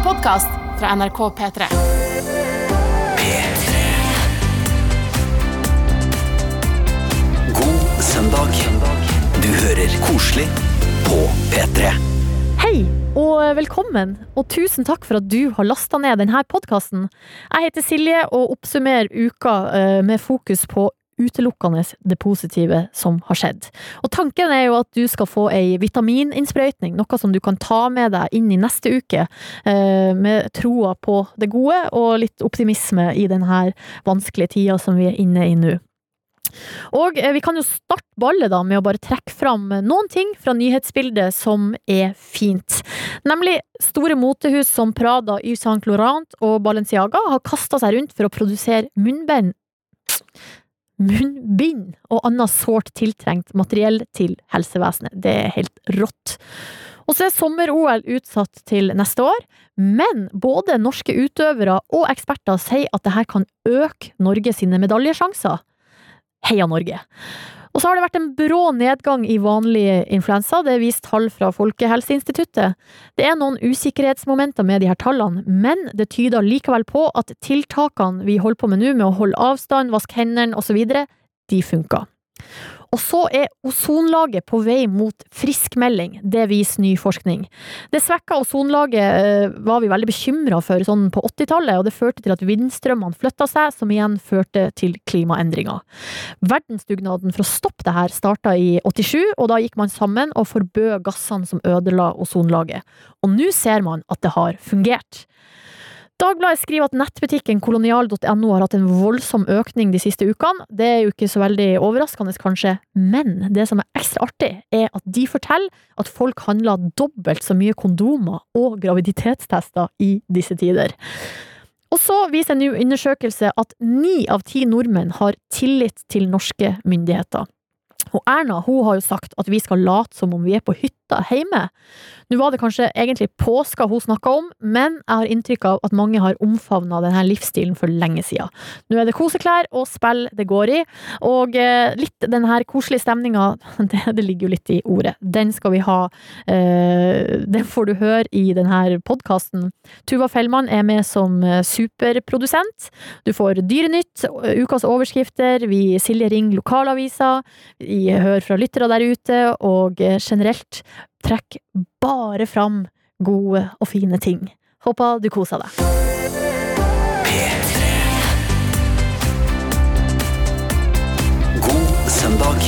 en podkast fra NRK P3. P3. God søndag. Du hører koselig på P3. Hei og velkommen, og tusen takk for at du har lasta ned denne podkasten. Jeg heter Silje og oppsummerer uka eh, med fokus på utelukkende det positive som har skjedd. Og tanken er jo at du skal få ei vitamininnsprøytning, noe som du kan ta med deg inn i neste uke, eh, med troa på det gode og litt optimisme i denne vanskelige tida som vi er inne i nå. Og eh, vi kan jo starte ballet da med å bare trekke fram noen ting fra nyhetsbildet som er fint. Nemlig store motehus som Prada, Yves Saint Laurent og Balenciaga har kasta seg rundt for å produsere munnbind munnbind og annet sårt tiltrengt materiell til helsevesenet. Det er helt rått. Og så er sommer-OL utsatt til neste år, men både norske utøvere og eksperter sier at dette kan øke Norge sine medaljesjanser. Heia Norge! Og så har det vært en brå nedgang i vanlig influensa, det er vist tall fra Folkehelseinstituttet. Det er noen usikkerhetsmomenter med de her tallene, men det tyder likevel på at tiltakene vi holder på med nå, med å holde avstand, vaske hendene osv., de funker. Og så er ozonlaget på vei mot friskmelding, det viser ny forskning. Det svekka ozonlaget eh, var vi veldig bekymra for sånn på 80-tallet, og det førte til at vindstrømmene flytta seg, som igjen førte til klimaendringer. Verdensdugnaden for å stoppe det her starta i 87, og da gikk man sammen og forbød gassene som ødela ozonlaget. Og nå ser man at det har fungert. Dagbladet skriver at nettbutikken kolonial.no har hatt en voldsom økning de siste ukene. Det er jo ikke så veldig overraskende, kanskje, men det som er ekstra artig, er at de forteller at folk handler dobbelt så mye kondomer og graviditetstester i disse tider. Og så viser en ny undersøkelse at ni av ti nordmenn har tillit til norske myndigheter. Og Erna hun har jo sagt at vi skal late som om vi er på hytta hjemme. Nå var det kanskje egentlig påska hun snakka om, men jeg har inntrykk av at mange har omfavna denne livsstilen for lenge siden. Nå er det koseklær og spill det går i, og eh, litt den her koselige stemninga, det, det, ligger jo litt i ordet. Den skal vi ha. Eh, den får du høre i denne podkasten. Tuva Fellmann er med som eh, superprodusent. Du får Dyrenytt, ukas overskrifter, vi Silje Ring lokalavisa, vi hører fra lyttere der ute, og generelt Trekk bare fram gode og fine ting. Håper du koser deg. God søndag.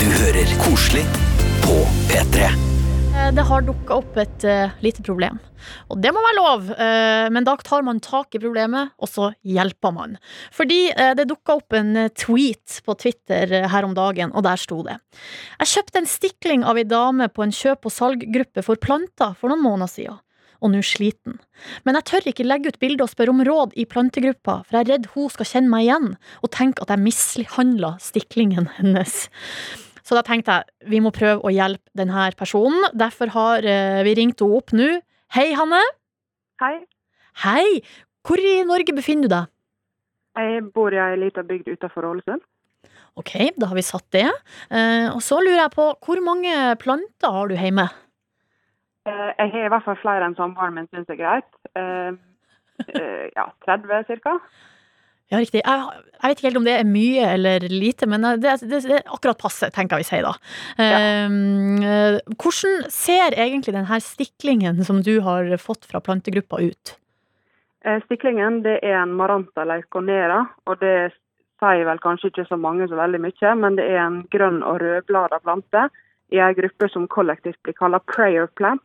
Du hører koselig på P3. Det har dukka opp et uh, lite problem. Og det må være lov, uh, men da tar man tak i problemet, og så hjelper man. Fordi uh, det dukka opp en tweet på Twitter her om dagen, og der sto det Jeg kjøpte en stikling av ei dame på en kjøp- og salggruppe for planter for noen måneder siden. Og nå sliten. Men jeg tør ikke legge ut bilde og spørre om råd i plantegruppa, for jeg er redd hun skal kjenne meg igjen og tenke at jeg mishandla stiklingen hennes. Så da tenkte jeg vi må prøve å hjelpe denne personen. Derfor har eh, vi ringt henne opp nå. Hei, Hanne. Hei. Hei. Hvor i Norge befinner du deg? Jeg bor i ei lita bygd utenfor Ålesund. Ok, da har vi satt det. Eh, og så lurer jeg på, hvor mange planter har du hjemme? Eh, jeg har i hvert fall flere enn samboeren min syns er greit. Ja, 30 ca. Ja, riktig. Jeg, jeg, vet ikke helt om det er mye eller lite, men det, det, det er akkurat passe, tenker vi sier da. Ja. Um, hvordan ser egentlig denne stiklingen som du har fått fra plantegruppa ut? Eh, stiklingen det er en Maranta leuconera, og det sier vel kanskje ikke så mange så veldig mye, men det er en grønn og rødblada plante i en gruppe som kollektivt blir kalt prayer plant,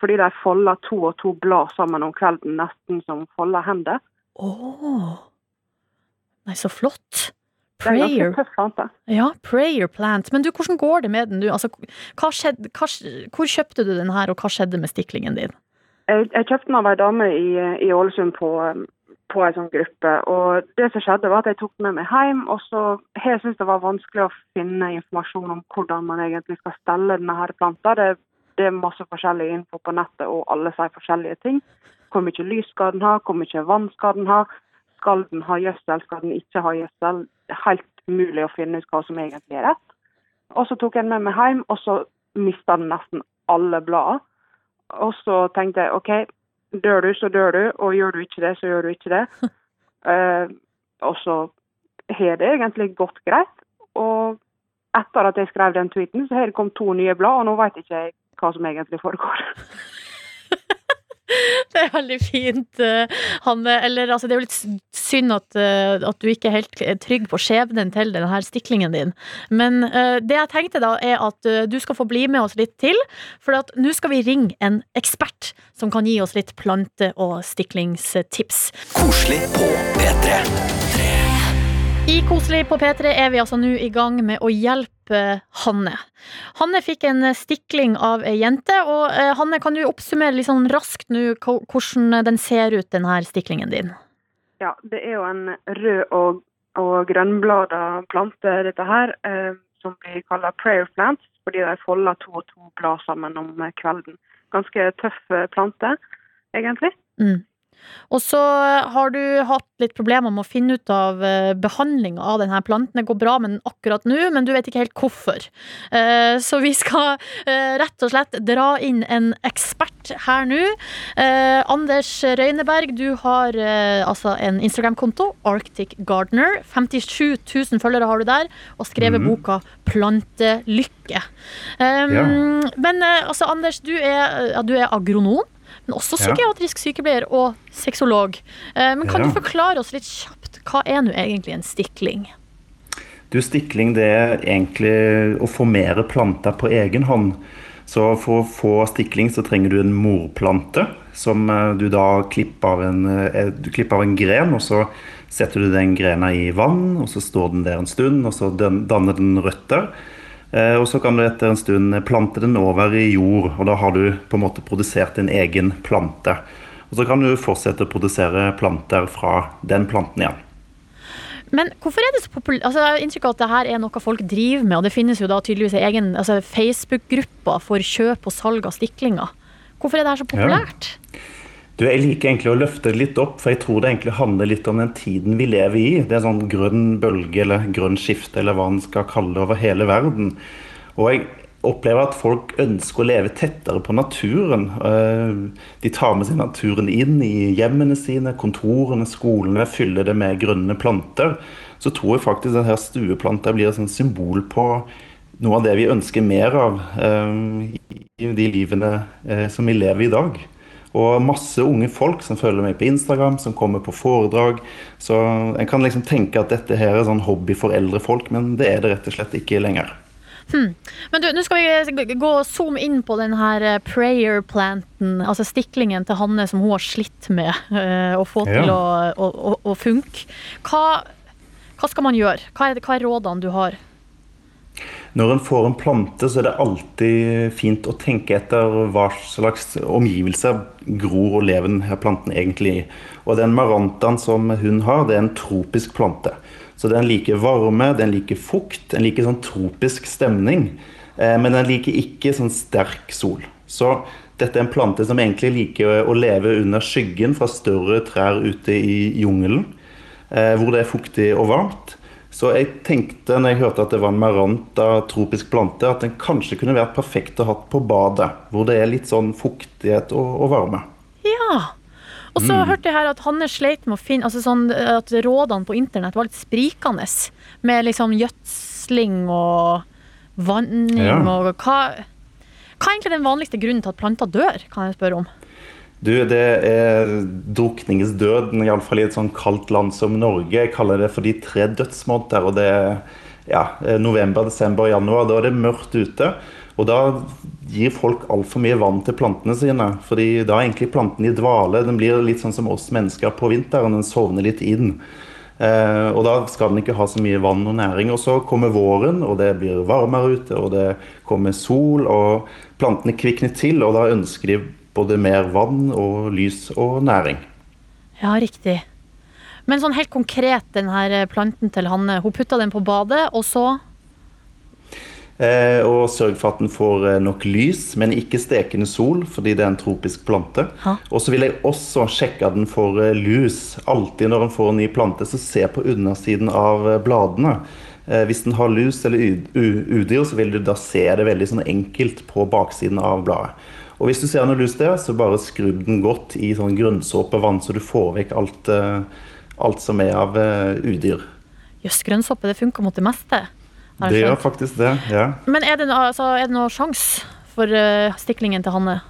fordi de folder to og to blad sammen om kvelden, nesten som folder hender. Oh. Nei, så flott. Prayer. Plant, Ja, prayer plant. Men du, hvordan går det med den? nå? altså, hva skjedde, hva, hvor kjøpte du den her, og hva skjedde med stiklingen din? Jeg, jeg kjøpte den av ei dame i, i Ålesund på, på ei sånn gruppe. Og det som skjedde, var at jeg tok den med meg hjem, og så har jeg syntes det var vanskelig å finne informasjon om hvordan man egentlig skal stelle denne her planta. Det, det, er masse forskjellig info på nettet, og alle sier forskjellige ting. Hvor mye lys skal den ha, hvor mye vann skal den ha skal den ha gjødsel, skal den ikke ha gjødsel? Helt umulig å finne ut hva som egentlig er rett. Og så tok jeg den med meg hjem, og så mista den nesten alle bladene. Og så tenkte jeg OK, dør du, så dør du, og gjør du ikke det, så gjør du ikke det. Uh, og så har det egentlig gått greit. Og etter at jeg skrev den tweeten, så har det kommet to nye blad, og nå vet ikke hva som egentlig foregår. Det er veldig fint, eh, Hanne. Eller altså, det er jo litt synd at, eh, at du ikke er helt trygg på skjebnen til denne stiklingen din. Men uh, det jeg tenkte da, er at uh, du skal få bli med oss litt til. For at nå skal vi ringe en ekspert som kan gi oss litt plante- og stiklingstips. Koselig på P3. I Koselig på P3 er vi altså nå i gang med å hjelpe Hanne. Hanne fikk en stikling av ei jente, og eh, Hanne, kan du oppsummere litt sånn raskt nå hvordan den ser ut, den her stiklingen din? Ja, det er jo en rød og, og grønnblada plante, dette her, eh, som blir kalt prayer plants, fordi de folder to og to blad sammen om eh, kvelden. Ganske tøff eh, plante, egentlig. Mm. Og så har du hatt litt problemer med å finne ut av eh, behandlinga av denne planten. Det går bra med den akkurat nå, men du vet ikke helt hvorfor. Eh, Så vi skal eh, rett og slett dra inn en ekspert her nå. Eh, Anders Røyneberg, du har eh, altså en Instagram-konto, Arctic Gardener. 57 000 følgere har du der, og skrevet mm. boka Plantelykke. Um, Ja. Men eh, altså, Anders, du er, ja, du er agronom. Men også psykiatrisk sykepleier og sexolog. Eh, Men kan Ja. du forklare oss litt kjapt, hva er nå egentlig en stikling? Du, Stikling det er egentlig å formere planter på egen hånd. Så for å få stikling så trenger du en morplante, som eh, du da klipper av en, eh, du klipper av en gren, og så setter du den grena i vann, og så står den der en stund, og så danner den røtter. Eh, Og så kan du etter en stund plante den over i jord, og da har du på en måte produsert din egen plante. Og så kan du fortsette å produsere planter fra den planten igjen. Men hvorfor er det så populært? Altså, jeg har inntrykk av at det her er noe folk driver med, og det finnes jo da tydeligvis en egen altså, Facebook-grupper for kjøp og salg av stiklinger. Hvorfor er det her så populært? Du, Jeg liker egentlig å løfte det litt opp, for jeg tror det egentlig handler litt om den tiden vi lever i. Det er sånn grønn bølge eller grønn skifte eller hva en skal kalle det over hele verden. Og jeg opplever at folk ønsker å leve tettere på naturen. Eh, De tar med seg naturen inn i hjemmene sine, kontorene, skolene, fyller det med grønne planter. Så tror jeg faktisk at her stueplanta blir et symbol på noe av det vi ønsker mer av eh, i de livene eh, som vi lever i i dag. Og masse unge folk som følger meg på Instagram, som kommer på foredrag. Så en kan liksom tenke at dette her er sånn hobby for eldre folk, men det er det rett og slett ikke lenger. Men du, nå skal vi gå og zoome inn på den her eh, prayer planten, altså stiklingen til Hanne som hun har slitt med uh, å få til Ja. å, å, å, å funke. Hva, hva skal man gjøre? Hva er, hva er rådene du har? Når en får en plante, så er det alltid fint å tenke etter hva slags omgivelser gror og lever denne planten egentlig i. Og den marantaen som hun har, det er en tropisk plante. Så den liker varme, den liker fukt, den liker sånn tropisk stemning. Eh, Men den liker ikke sånn sterk sol. Så dette er en plante som egentlig liker å leve under skyggen fra større trær ute i jungelen, eh, hvor det er fuktig og varmt. Så jeg tenkte når jeg hørte at det var en maranta tropisk plante, at den kanskje kunne vært perfekt å ha på badet, hvor det er litt sånn fuktighet og, og varme. Ja. Og så hørte jeg her at Hanne sleit med å finne altså sånn, At rådene på internett var litt sprikende. Med liksom gjødsling og vanning Ja. og hva, hva er egentlig den vanligste grunnen til at planter dør, kan jeg spørre om? Du, det er drukningsdøden, iallfall i et sånn kaldt land som Norge. Jeg kaller det for de tre dødsmåneder. Og det er ja, november, desember januar. Da er det mørkt ute. Og da gir folk altfor mye vann til plantene sine. fordi da er egentlig plantene i dvale. Den blir litt sånn som oss mennesker på vinteren. Den sovner litt inn. Eh, og da skal den ikke ha så mye vann og næring. Og så kommer våren, og det blir varmere ute, og det kommer sol, og plantene kvikner til, og da ønsker de både mer vann og lys og næring. Ja, riktig. Men sånn helt konkret, den her planten til Hanne. Hun putta den på badet, og så Eh, og sørg for at den får eh, nok lys, men ikke stekende sol, fordi det er en tropisk plante. Og så vil jeg også sjekke at den får eh, lus. Alltid når en får en ny plante, så se på undersiden av eh, bladene. Eh, hvis den har lus eller udyr, så vil du da se det veldig sånn enkelt på baksiden av bladet. Og hvis du ser noe lus der, så bare skrubb den godt i sånn grønnsåpevann, så du får vekk alt, eh, alt som er av eh, udyr. Jøss, grønnsåpe, det funker mot det meste. Det gjør faktisk det, ja. Men er det, altså, er det noe sjanse for eh, stiklingen til Hanne?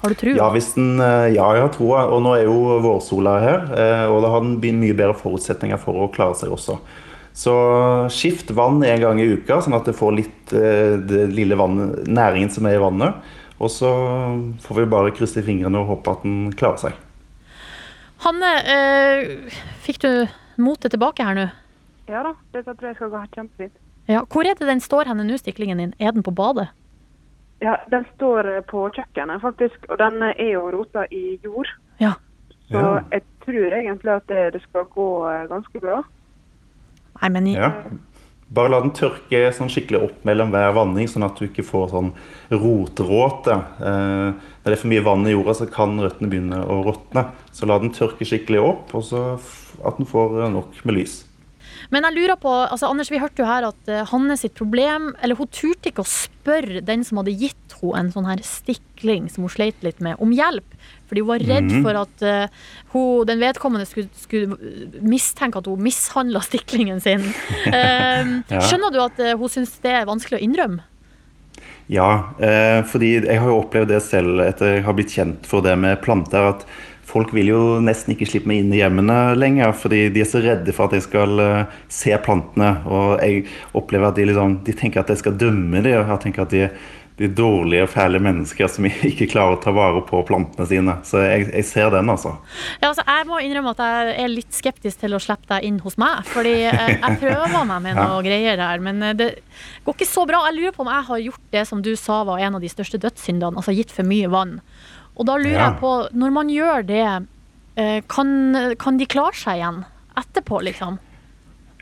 Har du tro? Ja, den, ja, jeg har troa. Og nå er jo vårsola her, og da har den mye bedre forutsetninger for å klare seg også. Så skift vann en gang i uka, sånn at det får litt det lille vann, næringen som er i vannet. Og så får vi bare krysse fingrene og håpe at den klarer seg. Hanne, eh, fikk du motet tilbake her nå? Ja da, dette tror jeg skal gå kjempefint. Ja. Hvor er det den står henne nå, stiklingen din? Er den på badet? Ja, den står eh, på kjøkkenet faktisk, og den eh, er jo rota i jord. Ja. Så Ja. jeg tror egentlig at det, det skal gå ganske bra. Nei, men i, Ja. Bare la den tørke sånn skikkelig opp mellom hver vanning, sånn at du ikke får sånn rotråte. Eh, når det er for mye vann i jorda, så kan røttene begynne å råtne. Så la den tørke skikkelig opp, og så at den får eh, nok med lys. Men jeg lurer på, altså Anders, vi hørte jo her at eh, Hanne sitt problem Eller hun turte ikke å spørre den som hadde gitt henne en sånn her stikling som hun sleit litt med, om hjelp. Fordi hun var redd Mhm. for at uh, hun, den vedkommende skulle, skulle mistenke at hun mishandla stiklingen sin. Uh, Ja. Skjønner du at uh, hun syns det er vanskelig å innrømme? Ja, eh, fordi jeg har jo opplevd det selv etter jeg har blitt kjent for det med planter, at folk vil jo nesten ikke slippe meg inn i hjemmene lenger, fordi de er så redde for at jeg skal eh, se plantene. Og jeg opplever at de, liksom, de tenker at jeg skal dømme dem, jeg tenker at de, de dårlige og fæle mennesker som ikke klarer å ta vare på plantene sine. Så jeg, jeg ser den, altså. Ja, altså, jeg må innrømme at jeg er litt skeptisk til å slippe deg inn hos meg. Fordi eh, jeg prøver meg med noe greier der, men eh, det går ikke så bra. Jeg lurer på om jeg har gjort det som du sa var en av de største dødssyndene, altså gitt for mye vann. Og da lurer Ja. jeg på, når man gjør det, eh, kan, kan de klare seg igjen etterpå, liksom?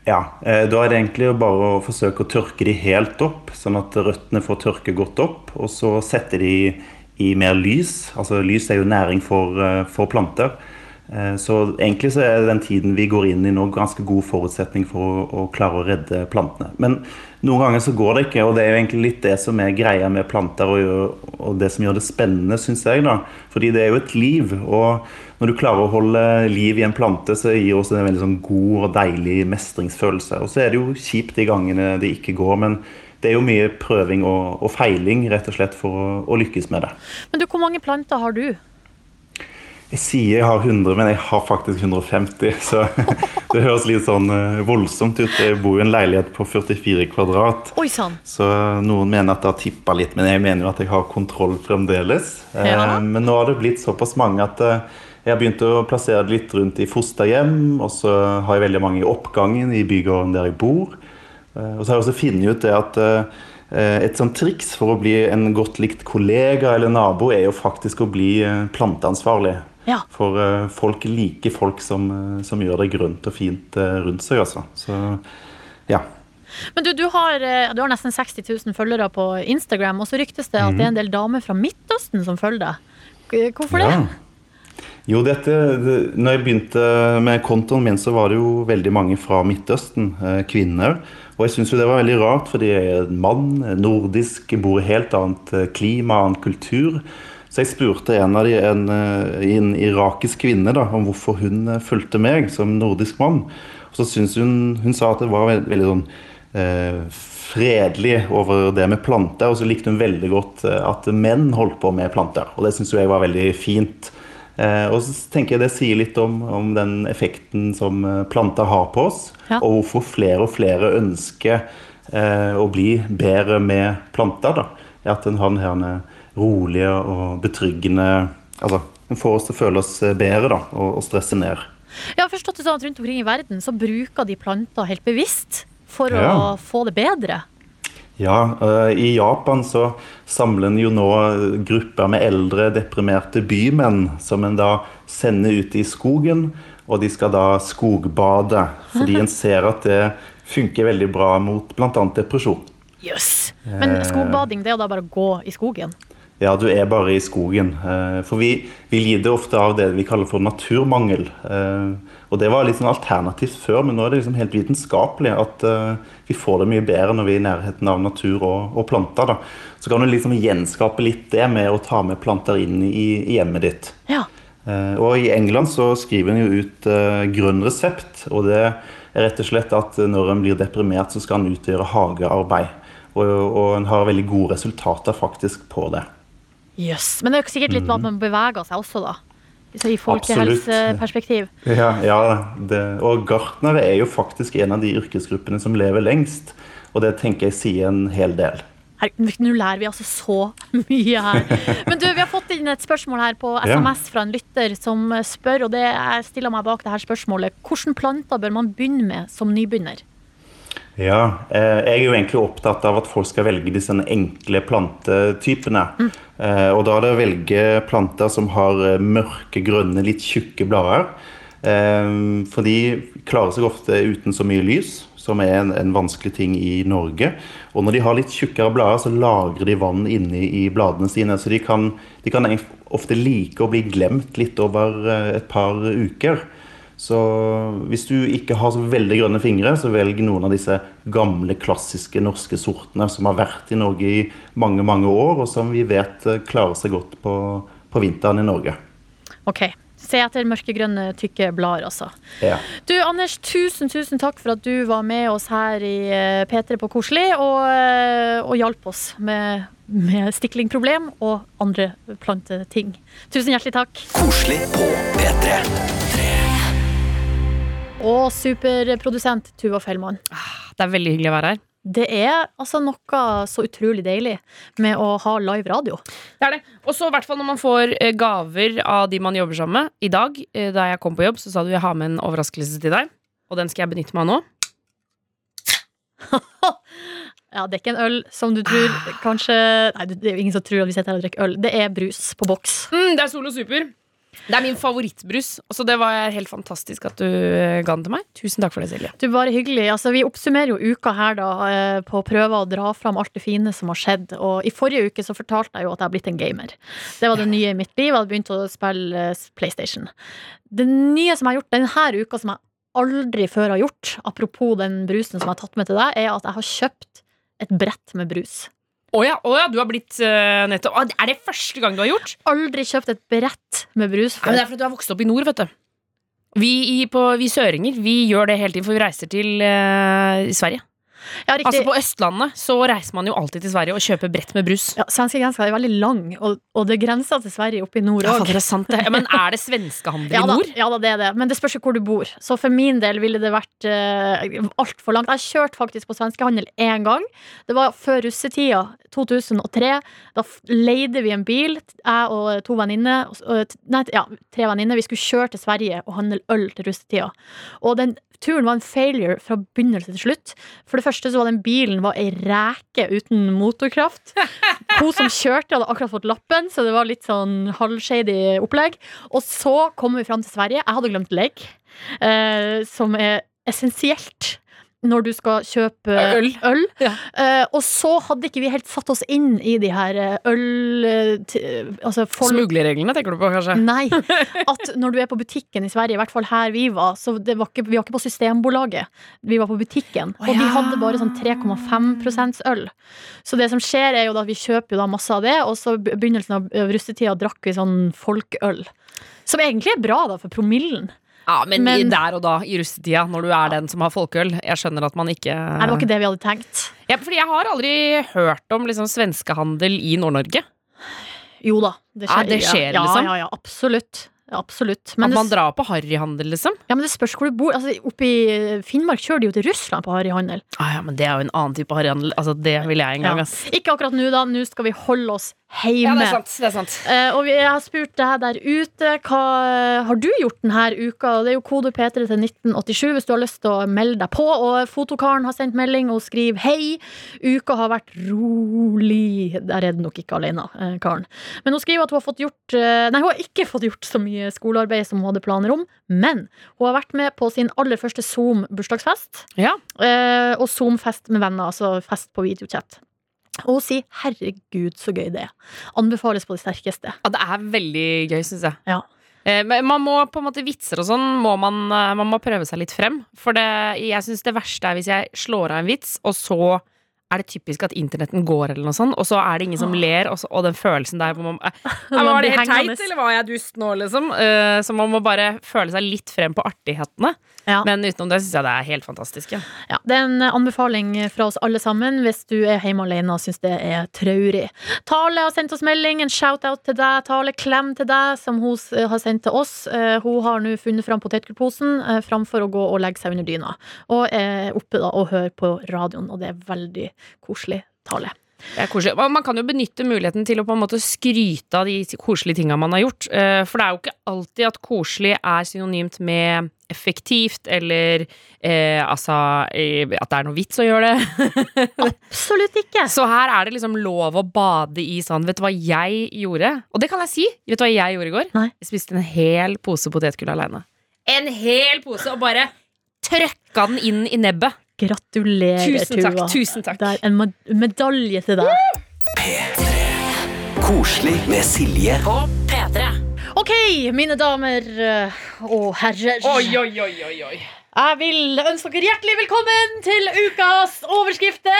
Ja, eh, da er det egentlig bare å forsøke å tørke de helt opp, sånn at røttene får tørke godt opp, og så sette de i mer lys. Altså lys er jo næring for, eh, for planter. Så egentlig så er den tiden vi går inn i nå ganske god forutsetning for å, å klare å redde plantene. Men noen ganger så går det ikke, og det er jo egentlig litt det som er greia med planter og, og det som gjør det spennende, syns jeg. da. Fordi det er jo et liv. og når du klarer å holde liv i en plante, så gir det også en veldig sånn god og deilig mestringsfølelse. Og så er det jo kjipt de gangene det ikke går, men det er jo mye prøving og, og feiling rett og slett for å, å lykkes med det. Men du, hvor mange planter har du? Jeg sier jeg har 100, men jeg har faktisk 150, så det høres litt sånn eh, voldsomt ut. Jeg bor i en leilighet på 44 kvadrat. Oi sånn. Så noen mener at det har tippa litt, men jeg mener jo at jeg har kontroll fremdeles. Eh, Ja. Men nå har det blitt såpass mange at eh, jeg har begynt å plassere det litt rundt i fosterhjem, og så har jeg veldig mange i oppgangen i bygården der jeg bor. Og så har jeg også funnet ut det at et sånt triks for å bli en godt likt kollega eller nabo, er jo faktisk å bli planteansvarlig. Ja. For uh, folk liker folk som, eh, som gjør det grønt og fint uh, rundt seg, altså. Så ja. Men du, du, har, du har nesten 60 000 følgere på Instagram, og så ryktes det at det er en del damer fra Midtøsten som følger deg. Hvorfor det? Ja. Jo, dette, det, når jeg begynte med kontoen min, så var det jo veldig mange fra Midtøsten, kvinner. Og jeg syns jo det var veldig rart, fordi jeg er en mann, nordisk, bor i helt annet klima, annen kultur. Så jeg spurte en av de, en, eh, en irakisk kvinne da, om hvorfor hun eh, fulgte meg som nordisk mann. Og så syns hun, hun sa at det var veldig, veldig sånn eh, fredelig over det med planter, og så likte hun veldig godt eh, at menn holdt på med planter. Og det syns jeg var veldig fint. Eh, og så tenker jeg det sier litt om, om den effekten som planter har på oss, Ja. og hvorfor flere og flere ønsker eh, å bli bedre med planter. da. At den har den her rolige og betryggende Altså, den får oss til å føle oss eh, bedre da, og, og stresse ned. Jeg har forstått det sånn at rundt omkring i verden så bruker de planter helt bevisst for å få det bedre. Ja, eh, i Japan så samler en jo nå grupper med eldre, deprimerte bymenn, som en da sender ut i skogen, og de skal da skogbade, fordi en ser at det funker veldig bra mot bl.a. depresjon. Jøss! Men Eh. skogbading, det er jo da bare å gå i skogen. ja, du er bare i skogen. Eh, For vi, vi lider ofte av det vi kaller for naturmangel. Eh, Og det var litt sånn alternativt før, men nå er det liksom helt vitenskapelig at eh, vi får det mye bedre når vi er i nærheten av natur og, og planter. Da. Så kan du liksom gjenskape litt det med å ta med planter inn i, i hjemmet ditt. Ja. Og i England så skriver en jo ut grønn resept, og det er rett og slett at når en blir deprimert, så skal en utgjøre hagearbeid. Og, og en har veldig gode resultater faktisk på det. Jøss. Men det er jo sikkert litt med at man beveger seg også, da. Så I folkehelseperspektiv. Ja, ja det, og gartnere er jo faktisk en av de yrkesgruppene som lever lengst. Og det tenker jeg sier en hel del. Her- Nå lærer vi altså så mye her. Men du, vi har fått inn et spørsmål her på SMS fra en lytter som spør, og det jeg stiller meg bak det her spørsmålet. Hvilke planter bør man begynne med som nybegynner? Ja, eh, jeg er jo egentlig opptatt av at folk skal velge de sånne enkle plantetypene. Mm. og da er det å velge planter som har eh, mørke, grønne, litt tjukke blader. Eh, for de klarer seg ofte uten så mye lys, som er en, en vanskelig ting i Norge. Og når de har litt tjukkere blader, så lagrer de vann inni i bladene sine. Så de kan, de kan ofte like å bli glemt litt over eh, et par uker. Så hvis du ikke har så veldig grønne fingre, så velg noen av disse gamle, klassiske norske sortene som har vært i Norge i mange, mange år, og som vi vet eh, klarer seg godt på, på vinteren i Norge. Ok, Se etter mørkegrønne, tykke blader, altså. Ja. Du, Anders, tusen, tusen takk for at du var med oss her i eh, P3 på Koselig og, eh, og hjalp oss med, med stiklingproblem og andre planteting. Tusen hjertelig takk. Koselig på P3. Og superprodusent Tuva Fellmann. Det er veldig hyggelig å være her. Det er altså noe så utrolig deilig med å ha live radio. Det er det. Og så i hvert fall når man får eh, gaver av de man jobber sammen med. I dag, eh, da jeg kom på jobb, så sa du jeg har med en overraskelse til deg. Og den skal jeg benytte meg av nå. Ja, det er ikke en øl som du tror kanskje Nei, det er jo ingen som tror at vi sitter her og drikker øl. Det er brus på boks. Mm, det er Solo Super. Det er min favorittbrus. Så det var helt fantastisk at du eh, ga den til meg. Tusen takk for det, Silje. Du, bare hyggelig. Altså, vi oppsummerer jo uka her da eh, på å prøve å dra fram alt det fine som har skjedd. Og i forrige uke så fortalte jeg jo at jeg har blitt en gamer. Det var det nye i mitt liv. Jeg hadde begynt å spille eh, PlayStation. Det nye som jeg har gjort denne uka, som jeg aldri før har gjort, apropos den brusen som jeg har tatt med til deg, er at jeg har kjøpt et brett med brus. Å ja, å ja, du har blitt eh, nettopp Å, Er det første gang du har gjort? Aldri kjøpt et brett med brus Ja, men før. det er fordi du har vokst opp i nord, vet du. Vi, i, på, vi søringer vi gjør det hele tiden, for vi reiser til eh, Sverige. Ja. Altså På Østlandet så reiser man jo alltid til Sverige og kjøper brett med brus. ja, Svenskegrensa er veldig lang, og, og det grenser til Sverige oppe i nord òg. det. Ja, men er det svenskehandel Ja i da, nord? ja da, det er det. Men det spørs jo hvor du bor. Så for min del ville det vært uh, altfor langt. Jeg kjørte faktisk på svenskehandel én gang. Det var før russetida, 2003. Da leide vi en bil, jeg og to venninner. Nei, ja, tre venninner. Vi skulle kjøre til Sverige og handle øl til russetida. Og den turen var en failure fra begynnelse til slutt. For det første så var den bilen var ei reke uten motorkraft. Hun som kjørte, hadde akkurat fått lappen, så det var litt sånn halvshady opplegg. Og så kommer vi fram til Sverige. Jeg hadde glemt legg, eh, som er essensielt når du skal kjøpe Øl. Ja. Uh, og så hadde ikke vi helt satt oss inn i de her eh, øl... eh, altså folk- Smuglerreglene tenker du på, kanskje? Nei. At når du er på butikken i Sverige, i hvert fall her vi var, så det var ikke, vi var ikke på Systembolaget. Vi var på butikken. Å, Og de ja. hadde bare sånn 3,5 øl. Så det som skjer, er jo at vi kjøper jo masse av det, og så begynnelsen av russetida drakk vi sånn folkøl. Som egentlig er bra, da, for promillen. Ja, men, Men- der og da, i russetida, når du er den som har folkeøl Jeg skjønner at man ikke Nei, det var ikke det vi hadde tenkt. ja, Fordi jeg har aldri hørt om liksom, svenskehandel i Nord-Norge. Jo da. Det Ja, det skjer, ja, liksom. Ja, ja, absolutt. Absolutt. Men at man drar på harryhandel, liksom. ja, men det spørs hvor du bor. Altså, oppe i Finnmark kjører de jo til Russland på harryhandel. Ah, ja, men det er jo en annen type harryhandel. Altså, det vil jeg en gang, Ja. Ikke akkurat nå, da. Nå skal vi holde oss hjemme. Ja, det er sant. Det er sant. Eh, og jeg har spurt deg der ute hva har du gjort denne uka. Det er jo kode P3 til 1987 hvis du har lyst til å melde deg på. Og Fotokaren har sendt melding og skriver hei. Uka har vært rolig. Der er den nok ikke alene, eh, Karen. Men hun skriver at hun har fått gjort eh, Nei, hun har ikke fått gjort så mye skolearbeid som hun hadde planer om. Men hun har vært med på sin aller første Zoom-bursdagsfest. Ja. Og Zoom-fest med venner, altså fest på videochat. Og hun sier 'herregud, så gøy det er'. Anbefales på det sterkeste. Ja, det er veldig gøy, syns jeg. Ja. Eh, Men man må på en måte vitser og sånn må man, eh, man må prøve seg litt frem. For det, jeg syns det verste er hvis jeg slår av en vits, og så er det typisk at internetten går, eller noe sånt, og så er det ingen som ler, og, så, og den følelsen der hvor man, eh, Var det helt teit, eller var jeg dust nå, liksom? Så man må bare føle seg litt frem på artighetene. Ja. Men utenom det syns jeg det er helt fantastisk. Ja. Ja, det er en anbefaling fra oss alle sammen hvis du er hjemme alene og syns det er traurig. Tale har sendt oss melding, en shout-out til deg. Tale, klem til deg, som hun har sendt til oss. Eh, Hun har nå funnet fram potetgullposen eh, framfor å gå og legge seg under dyna. Og er oppe da og hører på radioen, og det er veldig koselig tale. Det er koselig. Man kan jo benytte muligheten til å på en måte skryte av de koselige tinga man har gjort. Eh, For det er jo ikke alltid at koselig er synonymt med effektivt, eller eh, altså eh, at det er noe vits å gjøre det. Absolutt ikke! Så her er det liksom lov å bade i sånn Vet du hva jeg gjorde? Og det kan jeg si. Vet du hva jeg gjorde i går? Nei. Jeg spiste en hel pose potetgull aleine. En hel pose, og bare trøkka den inn i nebbet. Gratulerer, Tusen takk. Tuva. tusen takk Det er en med- medalje til deg. P3. Koselig med Silje På P3. Ok, mine damer eh, og herrer. oi, oi, oi, oi. oi. Jeg vil ønske dere hjertelig velkommen til ukas overskrifter.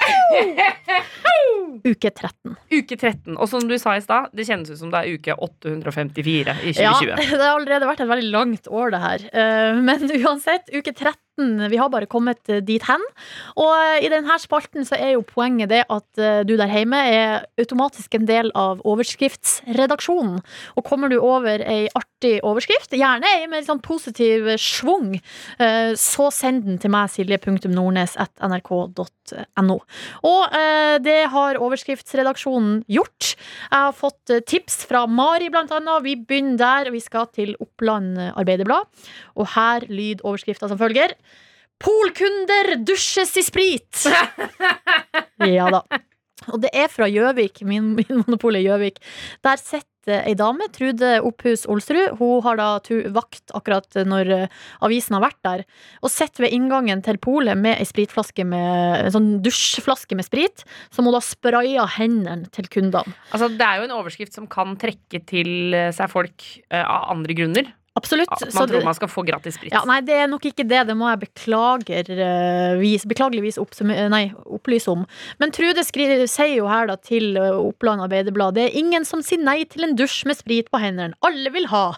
Uke 13. Uke 13. Og som du sa i stad, det kjennes ut som det er uke 854 i 2020. Ja, det har allerede vært et veldig langt år, det her. Eh, Men uansett, uke 13 Vi har bare kommet eh, dit hen. Og eh, i denne spalten så er jo poenget det at eh, du der hjemme er automatisk en del av overskriftsredaksjonen. Og kommer du over ei artig overskrift, gjerne ei med litt sånn positiv schwung, så send den til meg, silje.nordnes.nrk.no. Og det har overskriftsredaksjonen gjort. Jeg har fått tips fra Mari, blant annet. Vi begynner der. Vi skal til Oppland Arbeiderblad. Og her lyd overskrifta som følger. Polkunder dusjes i sprit! ja da. Og det er fra Gjøvik, min, min monopol er Gjøvik. Der sitter ei dame, Trude Opphus Olsrud. Hun har da vakt akkurat når eh, avisen har vært der. Og sitter ved inngangen til polet med ei spritflaske med, en sånn dusjflaske med sprit, som hun da sprayer hendene til kundene. Altså, det er jo en overskrift som kan trekke til eh, seg folk uh, av andre grunner. Absolutt. Så man tror det- man skal få gratis sprit. Ja, nei, det er nok ikke det. Det må jeg beklager, eh, beklageligvis eh, nei, opplyse om. Men Trude skriver, sier jo her da til eh, Oppland Arbeiderblad det er ingen som sier nei til en dusj med sprit på hendene. Alle vil ha.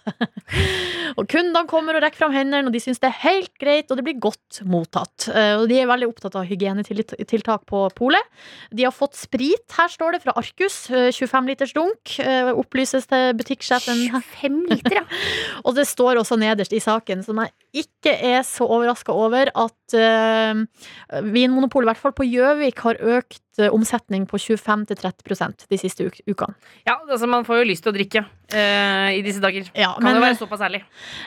og kundene kommer og rekker fram hendene, og de syns det er helt greit, og det blir godt mottatt. Og de er veldig opptatt av hygienetiltak på polet. De har fått sprit, her står det, fra Arcus. eh, 25 liters dunk. Opplyses til butikksjefen. 25 liter, ja. Og det står også nederst i saken, som jeg ikke er så overraska over, at uh, Vinmonopolet, i hvert fall på Gjøvik, har økt eh, omsetning på 25-30% de siste uk ukene. ja altså, man får jo lyst til å drikke uh, i disse dager. Ja, Kan men jo være såpass ærlig.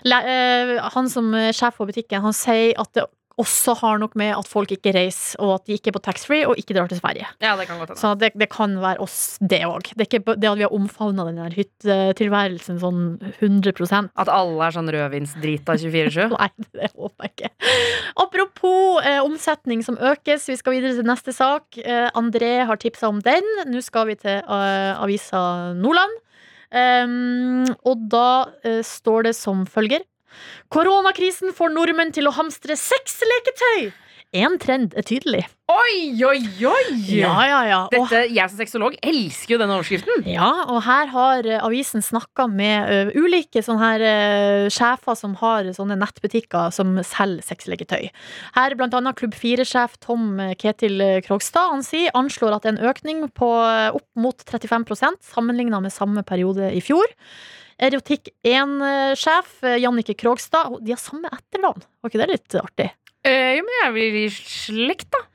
le- uh, han som er sjef for butikken, han sier at det også har nok med at folk ikke reiser, og at de ikke er på taxfree og ikke drar til Sverige. Ja, det kan godt hende. Så det, det kan være oss, det òg. Det det at vi har omfavna den der hyttetilværelsen sånn 100% At alle er sånn rødvinsdrita 24-7. Nei, det håper jeg ikke. Apropos eh, omsetning som økes, vi skal videre til neste sak. Eh, André har tipsa om den. Nå skal vi til eh, avisa Nordland. Um, og da eh, står det som følger. Koronakrisen får nordmenn til å hamstre sexleketøy! Én trend er tydelig. Oi, oi, oi! Ja, ja, ja. Dette, jeg som sexolog elsker jo denne overskriften. ja, og her har eh, avisen snakka med ø, ulike sånne her ø, sjefer som har sånne nettbutikker som selger sexleketøy. Her blant annet Klubb 4-sjef Tom Ketil Krogstad. Han sier anslår at en økning på opp mot 35% sammenligna med samme periode i fjor. Erotikk 1-sjef Jannike Krogstad. De har samme etternavn. Var ikke det litt artig? Eh, jo, men jeg blir i slekt, da.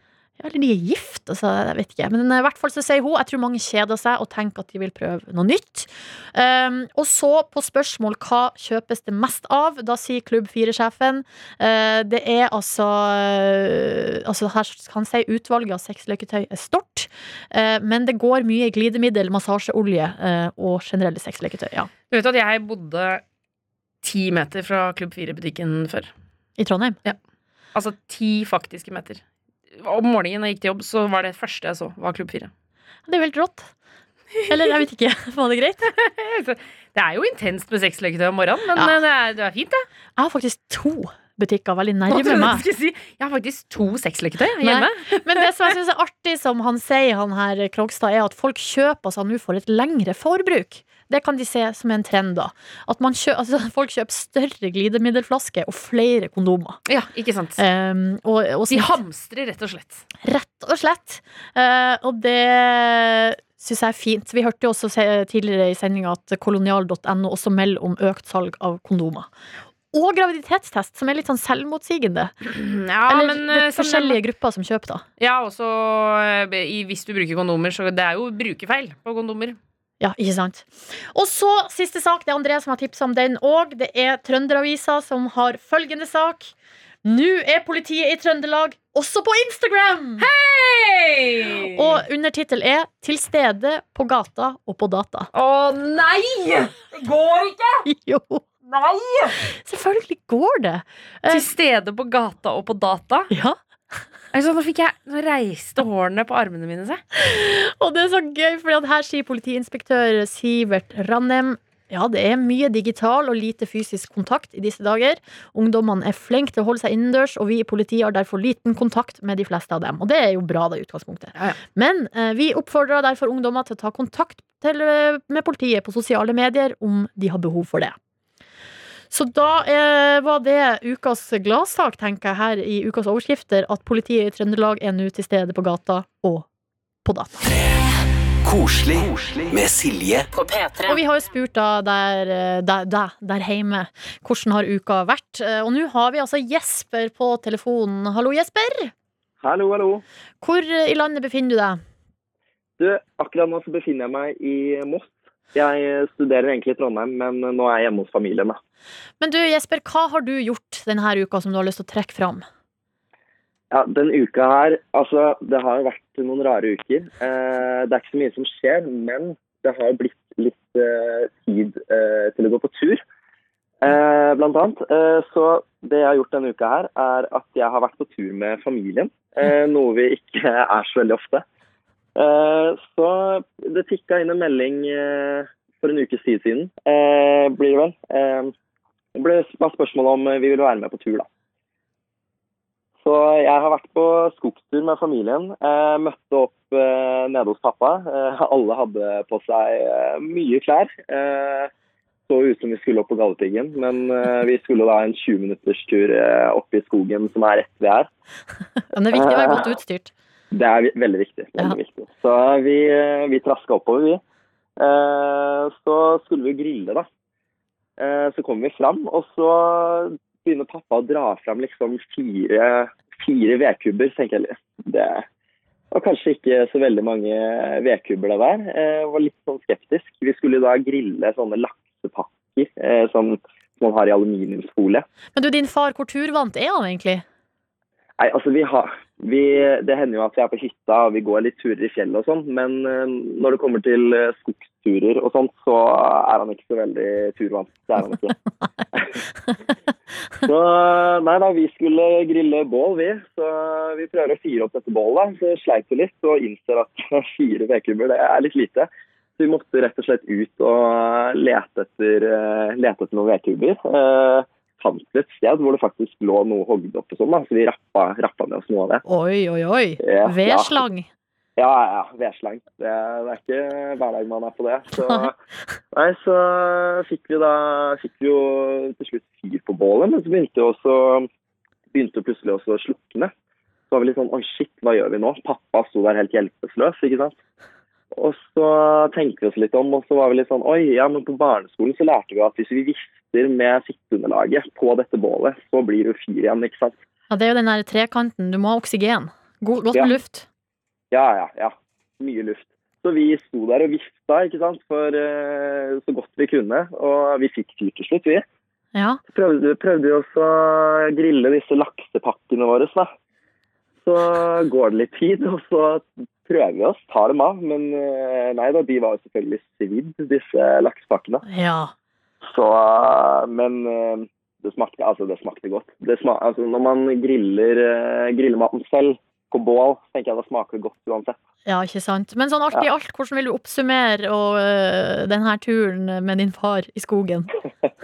Ja, Eller de er gift, altså, jeg vet ikke. Men i hvert fall så sier hun Jeg tror mange kjeder seg og tenker at de vil prøve noe nytt. Um, og så på spørsmål hva kjøpes det mest av, da sier Klubb 4-sjefen uh, det er altså uh, Altså her kan si utvalget av sexleketøy er stort, uh, men det går mye glidemiddel, massasjeolje og generelle sexleketøy. Ja. Du vet at jeg bodde ti meter fra Klubb 4-butikken før. I Trondheim. Altså ti faktiske meter. om morgenen jeg gikk til jobb, så var det første jeg så, var Klubb 4. Det er jo helt rått. Eller jeg vet ikke, var det greit? Det er jo intenst med sexleketøy om morgenen, men Ja. eh, det, er, det er fint, det. Jeg har faktisk to butikker veldig nærme meg. si? Jeg har faktisk to sexleketøy Nei. hjemme. Men det som jeg syns er artig, som han sier, han her Krogstad, er at folk kjøper seg nå for et lengre forbruk. Det kan de se som en trend, da. At man kjø altså, folk kjøper større glidemiddelflasker og flere kondomer. Ja, ikke sant. Um, og, og De hamstrer, rett og slett. Rett og slett. Uh, og det syns jeg er fint. Vi hørte jo også tidligere i sendinga at kolonial.no også melder om økt salg av kondomer. Og graviditetstest, som er litt sånn selvmotsigende. Ja, Eller men det eh, er som- forskjellige grupper som kjøper, da. Ja, også eh, i, hvis du bruker kondomer, så det er jo brukerfeil på kondomer. Ja, ikke sant. Og så siste sak. Det er André som har tipsa om den òg. Det er Trønderavisa som har følgende sak. Nå er politiet i Trøndelag også på Instagram! Hei! Og undertittel er 'Til stede på gata og på data'. Å nei! Det går ikke! Jo, Nei! selvfølgelig går det. Til stede på gata og på data. Ja, Altså, nå jeg Nå reiste hårene på armene mine seg. Og det er så gøy, for her sier politiinspektør Sivert Rannem ja, det er mye digital og lite fysisk kontakt i disse dager. Ungdommene er flinke til å holde seg innendørs, og vi i politiet har derfor liten kontakt med de fleste av dem. Og det er jo bra, da, i utgangspunktet. Ja, ja. Men eh, vi oppfordrer derfor ungdommer til å ta kontakt til, eh, med politiet på sosiale medier om de har behov for det. Så da eh, var det ukas gladsak, tenker jeg, her i ukas overskrifter, at politiet i Trøndelag er nå til stede på gata og på data. Koselig med Silje På P3. Og vi har jo spurt da der, eh, der, der, der hjemme hvordan har uka vært. Eh, Og nå har vi altså Jesper på telefonen. Hallo, Jesper. Hallo, hallo. Hvor i landet befinner du deg? Du, akkurat nå så befinner jeg meg i Moss. Jeg studerer egentlig i Trondheim, men nå er jeg hjemme hos familien. da. Men du, Jesper, hva har du gjort denne uka som du har lyst til å trekke fram? Ja, Den uka her, altså det har jo vært noen rare uker. Eh, det er ikke så mye som skjer, men det har blitt litt eh, tid eh, til å gå på tur. Eh, blant annet. Eh, så det jeg har gjort denne uka her, er at jeg har vært på tur med familien. Noe vi ikke er så veldig ofte. Eh, så det tikka inn en melding eh, for en ukes tid siden, eh, blir det vel. Eh, det ble spørsmål om vi ville være med på tur, da. Så jeg har vært på skogstur med familien. Eh, møtte opp eh, nede hos pappa. Eh, alle hadde på seg eh, mye klær. Så ut som vi skulle opp på Galdhøpiggen, men vi skulle da en 20 minutters tur opp i skogen som er rett ved her. Men det er viktig å være godt utstyrt. Det er veldig viktig. veldig Ja. viktig. Så vi, eh, vi traska oppover, vi. Eh, så skulle vi grille, da. Eh, så kom vi fram, og så begynner pappa å dra fram liksom fire, fire vedkubber. Så tenker jeg det var kanskje ikke så veldig mange vedkubber det der. Eh, Jeg var litt sånn skeptisk. Vi skulle da grille sånne laksepakker som, som man har i aluminiumsfolie. Men du, din far, hvor turvant er han egentlig? Nei, altså vi har vi, Det hender jo at vi er på hytta og vi går litt turer i fjellet og sånn, men eh, når det kommer til eh, skogsturer og sånt, så er han ikke så veldig turvant. Det er han ikke. så nei da, vi skulle grille bål, vi. Så vi prøver å fyre opp dette bålet. Så sleit vi litt og innser at fire vedkubber, det er litt lite. Så vi måtte rett og slett ut og lete etter, eh, lete etter noen vedkubber. Fant vi et sted hvor det faktisk lå noe hogd opp og sånn, da, så vi rappa, rappa med oss noe av det. Oi, oi, oi. Ja, Vedslang. Ja, ja, vedslang. Det, det er ikke hver dag man er på det. Så, nei, så fikk vi da fikk vi jo til slutt fyr på bålet, men så begynte jo også begynte plutselig også å slukne. Så var vi litt sånn oi shit, hva gjør vi nå? Pappa sto der helt hjelpeløs, ikke sant. Og så tenkte vi oss litt om, og så var vi litt sånn oi, ja, men på barneskolen så lærte vi at hvis vi vifter med sitteunderlaget på dette bålet, så blir det fyr igjen, ikke sant. Ja, det er jo den der trekanten. Du må ha oksygen. God, godt Ja. luft. Ja, ja, ja. Mye luft. Så vi sto der og vifta, ikke sant, for uh, så godt vi kunne. Og vi fikk fyr til slutt, vi. Ja. Så prøvde, prøvde vi også å grille disse laksepakkene våre, da. Så går det litt tid, og så prøver vi oss, tar dem av. Men eh, nei da, de var jo selvfølgelig svidd, disse laksepakkene. ja. Så, eh, men eh, det smakte, altså det smakte godt. Det sma, altså når man griller, griller maten selv, på bål, tenker jeg da smaker det godt uansett. Ja, ikke sant. Men sånn alt i alt, hvordan vil du oppsummere og, uh, denne turen med din far i skogen?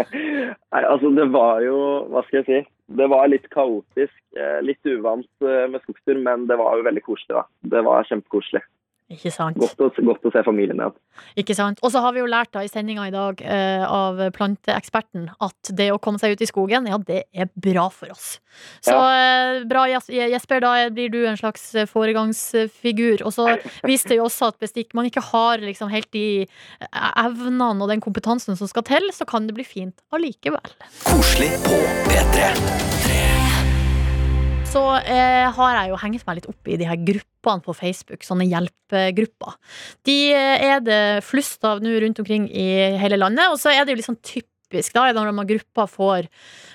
Nei, altså det var jo, hva skal jeg si, det var litt kaotisk, eh, litt uvant eh, med skogstur, men det var jo veldig koselig da. Det var kjempekoselig. Ikke sant. Godt å, godt å se familien igjen. Ikke sant? Og så har vi jo lært da i sendinga i dag eh, av planteeksperten at det å komme seg ut i skogen, ja, det er bra for oss. Så eh, bra, Jesper, da blir du en slags eh, foregangsfigur. Og så viste det jo også at hvis man ikke har liksom helt de eh, evnene og den kompetansen som skal til, så kan det bli fint allikevel. Koselig på P3. Så eh, har jeg jo hengt meg litt opp i de her gruppene på Facebook, sånne hjelpegrupper. De eh, er det flust av nå rundt omkring i hele landet, og så er det jo litt sånn typisk da, når gruppa får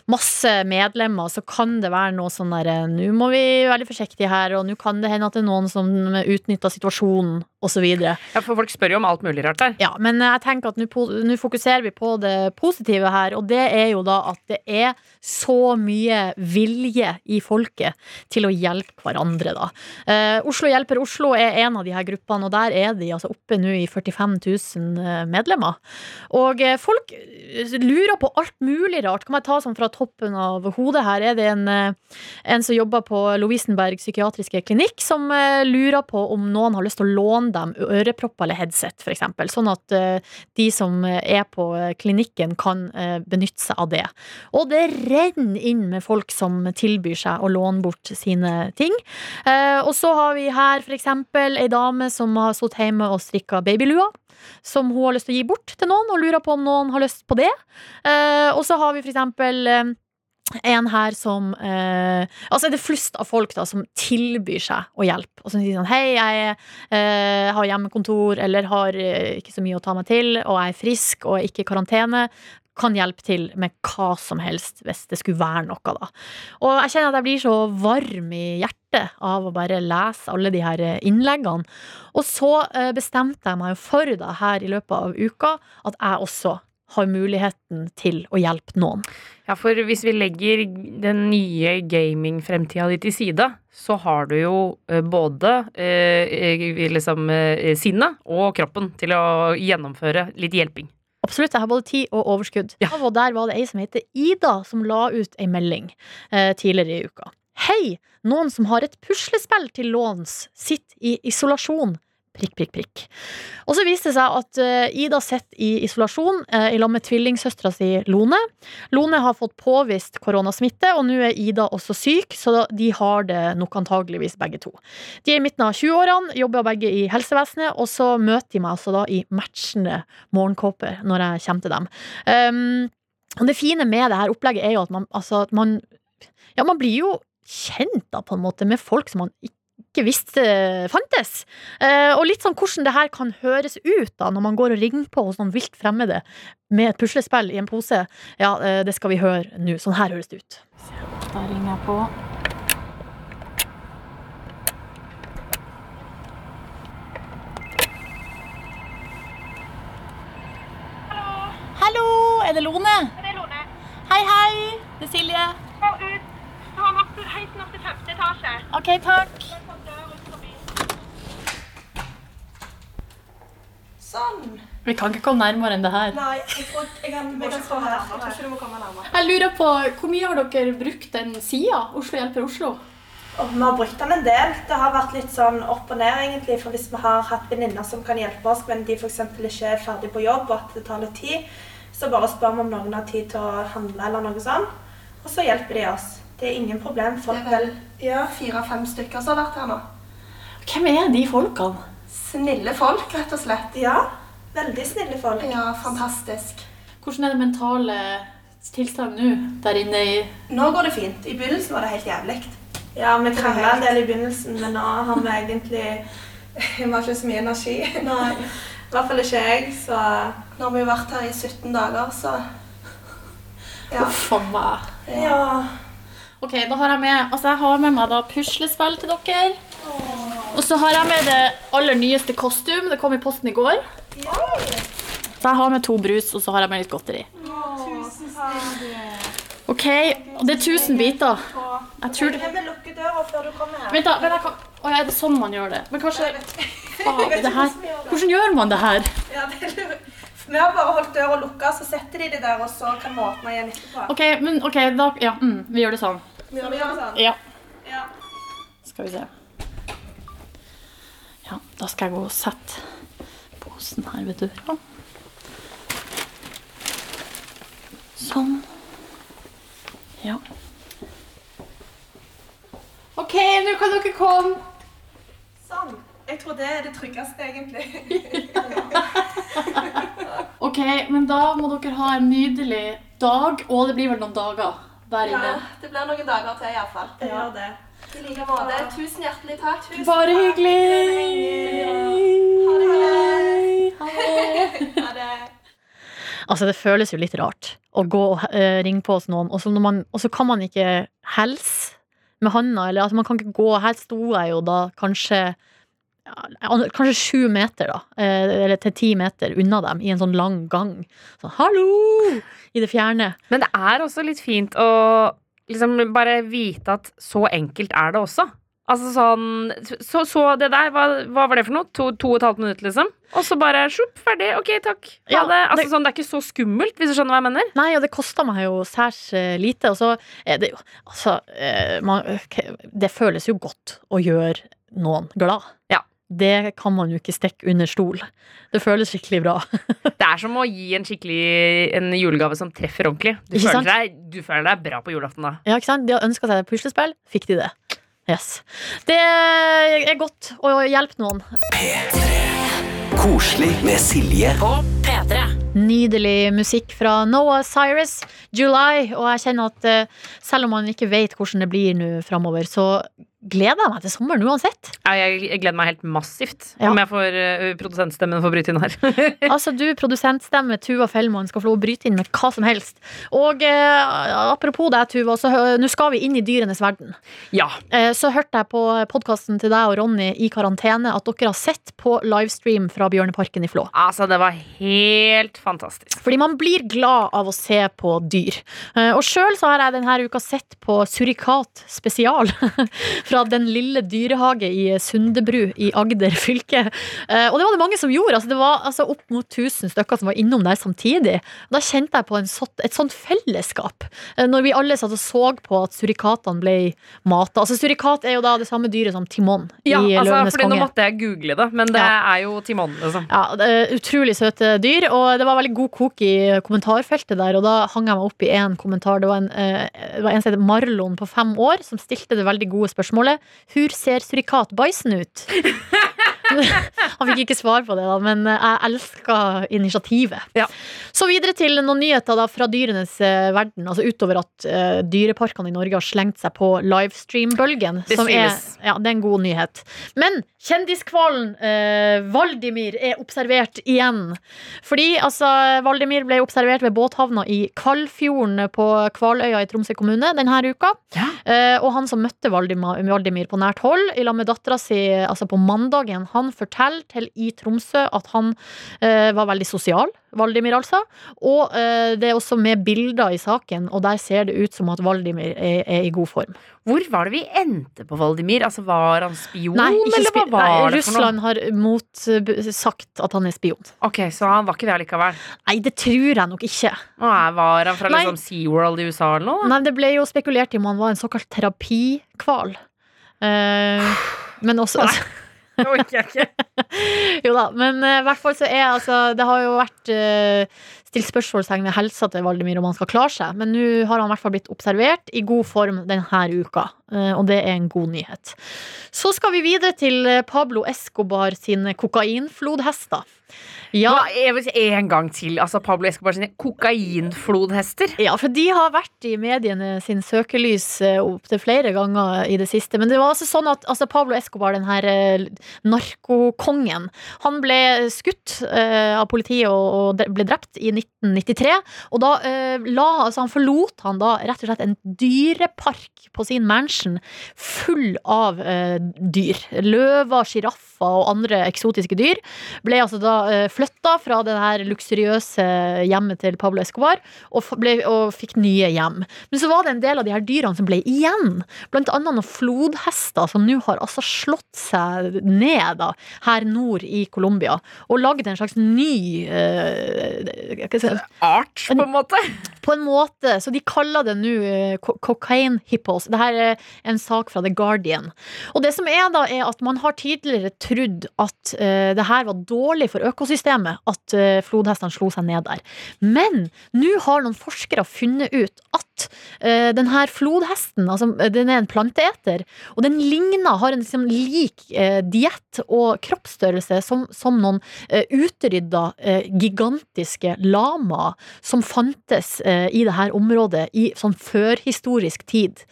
masse medlemmer, så kan det være noe sånn derre Nå må vi være litt forsiktige her, og nå kan det hende at det er noen som utnytter situasjonen, osv. Ja, for folk spør jo om alt mulig rart der. Ja, men jeg tenker at nå fokuserer vi på det positive her, og det er jo da at det er så mye vilje i folket til å hjelpe hverandre, da. Eh, Oslo hjelper Oslo er en av de her gruppene, og der er de altså oppe nå i 45 000 medlemmer. Og eh, folk eh, lurer på alt mulig rart. Kan jeg ta sånn fra toppen av hodet her? Er det en, eh, en som jobber på Lovisenberg psykiatriske klinikk, som eh, lurer på om noen har lyst til å låne dem ørepropper eller headset, f.eks. Sånn at eh, de som er på eh, klinikken, kan eh, benytte seg av det. Og det renner inn med folk som tilbyr seg å låne bort sine ting. Eh, og så har vi her f.eks. ei dame som har stått hjemme og strikka babylua. Som hun har lyst til å gi bort til noen, og lurer på om noen har lyst på det. Eh, og så har vi for eksempel eh, en her som eh, Altså er det flust av folk da som tilbyr seg å hjelpe. Og som sier sånn Hei, jeg eh, har hjemmekontor eller har eh, ikke så mye å ta meg til, og jeg er frisk og er ikke i karantene. Kan hjelpe til med hva som helst hvis det skulle være noe, da. Og jeg kjenner at jeg blir så varm i hjertet av å bare lese alle de her innleggene. Og så eh, bestemte jeg meg for da her i løpet av uka at jeg også har muligheten til å hjelpe noen. Ja, for hvis vi legger den nye gaming-fremtida di til side, så har du jo eh, både eh, liksom eh, sinnet og kroppen til å gjennomføre litt hjelping. Absolutt, jeg har både tid og overskudd. Og der var det ei som heter Ida, som la ut ei melding eh, tidligere i uka. Hei! Noen som har et puslespill til låns, sitter i isolasjon. Prikk, prikk, prikk. Og så viste det seg at eh, Ida sitter i isolasjon eh, i lag med tvillingsøstera si Lone. Lone har fått påvist koronasmitte, og nå er Ida også syk, så de har det nok antageligvis begge to. De er i midten av 20-årene, jobber begge i helsevesenet, og så møter de meg altså da i matchende morgenkåper når jeg kommer til dem. Um, det fine med det her opplegget er jo at man, altså, man Ja, man blir jo kjent da, på en måte, med folk som man ikke visste fantes. Eh, og litt sånn hvordan det her kan høres ut da, når man går og ringer på hos noen vilt fremmede med et puslespill i en pose. Ja, eh, det skal vi høre nå. Sånn her høres det ut. Da ringer jeg på. Hallo, Hallo, er det Lone? Det er Lone. Hei, hei. Det er Silje. Gå ut. Du har opp, helt opp til femte etasje. Ok, takk. Sånn. Vi kan ikke komme nærmere enn det her. Nei, jeg tror jeg kan, jeg kan stå her. Jeg tror ikke du må komme nærmere. Jeg lurer på, Hvor mye har dere brukt den sida? Oslo hjelper Oslo? Og vi har brukt den en del. Det har vært litt sånn opp og ned, egentlig. For hvis vi har hatt venninner som kan hjelpe oss, men de f.eks. ikke er ferdig på jobb, og at det tar litt tid, så bare spør vi om noen har tid til å handle eller noe sånt. Og så hjelper de oss. Det er ingen problem. Folk vel Ja, fire-fem stykker som har vært her nå. Hvem er de folkene? Snille folk, rett og slett. Ja, veldig snille folk. Ja, fantastisk. Hvordan er det mentale tilstanden nå der inne i Nå går det fint. I begynnelsen var det helt jævlig. Ja, vi krangla en del i begynnelsen, men nå har vi egentlig Vi har ikke så mye energi. Nei, i hvert fall ikke jeg, så Nå har vi vært her i 17 dager, så Ja. Uff a meg. Ja. Ok, da har jeg med Altså, jeg har med meg da puslespill til dere. Og så har jeg med det aller nyeste kostyme. Det kom i posten i går. Så jeg har med to brus, og så har jeg med litt godteri. Ok, og det er 1000 biter. Jeg tror det. Vent, da. Men jeg kan... Å, ja, er det sånn man gjør det? Men kanskje Faen, det her hvordan gjør man det her? Ja, det er. Vi har bare holdt døra lukka, så setter de det der, og så kan vi åpne igjen etterpå. OK, men ok, da Ja, mm, vi gjør det sånn. Vi gjør det sånn. Ja. Ja. Skal vi se. Ja, da skal jeg gå og sette posen her ved døra. Sånn. Ja. OK, nå kan dere komme. Sånn. Jeg tror det er det tryggeste, egentlig. OK, men da må dere ha en nydelig dag, og det blir vel noen dager der inne. Ja, det blir noen dager til iallfall. Det gjør det. I like måte. Tusen hjertelig takk. Bare hyggelig. Ha det. Ha det. Ha det. Altså, det føles jo litt rart å gå og eh, ringe på hos noen, og så, når man, og så kan man ikke helse med handa, eller altså, man kan ikke gå Her sto jeg jo da kanskje ja, Kanskje sju meter, da, eh, eller til ti meter unna dem, i en sånn lang gang. Sånn, hallo! I det fjerne. Men det er også litt fint å liksom bare vite at så enkelt er det også. Altså sånn Så, så det der, hva, hva var det for noe? To, to og et halvt minutt, liksom? Og så bare sjopp, ferdig. Ok, takk. Ha Ja, det. Altså det- sånn, det er ikke så skummelt, hvis du skjønner hva jeg mener? Nei, og det kosta meg jo særs eh, lite. Og så er det jo Altså, eh, man, det føles jo godt å gjøre noen glad. Ja. Det kan man jo ikke stikke under stol. Det føles skikkelig bra. Det er som å gi en skikkelig en julegave som treffer ordentlig. Du, Ikke sant? føler deg, du føler deg bra på julaften da. Ja, ikke sant? De har ønska seg et puslespill, fikk de det. Yes. Det er godt å hjelpe noen. Koselig med Silje På P3. Nydelig musikk fra Noah Cyrus, July. Og jeg kjenner at eh, selv om man ikke vet hvordan det blir nå framover, så gleder jeg meg til sommeren uansett. Ja, jeg, gleder meg helt massivt. Ja. Om jeg får uh, produsentstemmen får bryte inn her. Altså, du, produsentstemme Tuva Fellmann, skal få lov å bryte inn med hva som helst. Og uh, apropos deg, Tuva, så uh, nå skal vi inn i dyrenes verden. ja. Så hørte jeg på podkasten til deg og Ronny i karantene at dere har sett på livestream fra Bjørneparken i Flå. Altså, det var helt fantastisk. Fordi man blir glad av å se på dyr. Og sjøl så har jeg denne uka sett på Surikat spesial. Fra Den lille dyrehage i Sundebru i Agder fylke. Eh, Og det var det mange som gjorde. Altså, det var altså, opp mot 1000 stykker som var innom der samtidig. Og da kjente jeg på en sånt, et sånt fellesskap. Eh, Når vi alle satt og så på at surikatene ble mata. Altså, surikat er jo da det samme dyret som Timon Ja, i altså, Løvenes fordi nå måtte jeg google det, men det Ja. er jo Timon, liksom. Ja, Utrolig søte dyr, og det var veldig god kok i kommentarfeltet der. Og da hang jeg meg opp i en kommentar. Det var en, eh, det var en som heter Marlon på fem år, som stilte det veldig gode spørsmålet Hvor ser surikatbæsjen ut? Han fikk ikke svar på det, da, men eh, jeg elska initiativet. Ja. Så videre til noen nyheter da fra dyrenes eh, verden. Altså Utover at uh, dyreparkene i Norge har slengt seg på livestream-bølgen. Det som er, ja, det er en god nyhet. Men kjendiskvalen uh, Valdimir er observert igjen. Fordi altså, Valdimir ble observert ved båthavna i Kvalfjorden på Kvaløya i Tromsø kommune denne uka. Ja. Uh, og han som møtte Valdimir, Valdimir på nært hold, i lag med dattera si altså på mandagen, han forteller til i Tromsø at han eh, var veldig sosial. Valdimir, altså. Og eh, det er også med bilder i saken, og der ser det ut som at Valdimir er, er i god form. Hvor var det vi endte på Valdimir? Altså, Var han spion, Nei, eller hva var nei, det for noe? Russland har motsagt at han er spion. Ok, Så han var ikke det allikevel? Nei, det tror jeg nok ikke. Nei, Var han fra liksom SeaWorld i USA eller noe? Nei, Det ble jo spekulert i om han var en såkalt terapikval. Uh, men også Nei. Det orker jeg ikke. Jo da, men eh, i hvert fall så er altså Det har jo vært stilt spørsmålstegn ved helsa til Valdemir om han skal klare seg, men nå har han i hvert fall blitt observert i god form denne uka, eh, og det er en god nyhet. Så skal vi videre til eh, Pablo Escobar sine kokainflodhester. Ja, jeg vil si en gang til. Altså, Pablo Escobar sine kokainflodhester. Ja, for de har vært i mediene sin søkelys eh, opptil flere ganger i det siste. Men det var altså sånn at altså Pablo Escobar, den her eh, narkokongen, han ble skutt av politiet og, ble drept i 1993. Og da eh, la, altså han forlot han da rett og slett en dyrepark på sin mansion full av eh, dyr. Løver, sjiraffer og andre eksotiske dyr. Ble altså da eh, flytta fra det her luksuriøse hjemmet til Pablo Escobar og, ble, og fikk nye hjem. Men så var det en del av de her dyrene som ble igjen. Blant annet noen flodhester som nå har altså slått seg ned da, her nord i Colombia. Og lagd en slags ny eh, Art, på en måte. på en måte, så de kaller det nå co- cocaine hippos. Dette er en sak fra The Guardian. Og det som er da, er at man har tidligere trodd at uh, det her var dårlig for økosystemet, at uh, flodhestene slo seg ned der. Men nå har noen forskere funnet ut at eh, den her flodhesten, altså eh, den er en planteeter, og den ligner, har en liksom lik eh, diett og kroppsstørrelse som, som noen utrydda gigantiske lamaer som fantes i det her området i sånn førhistorisk tid.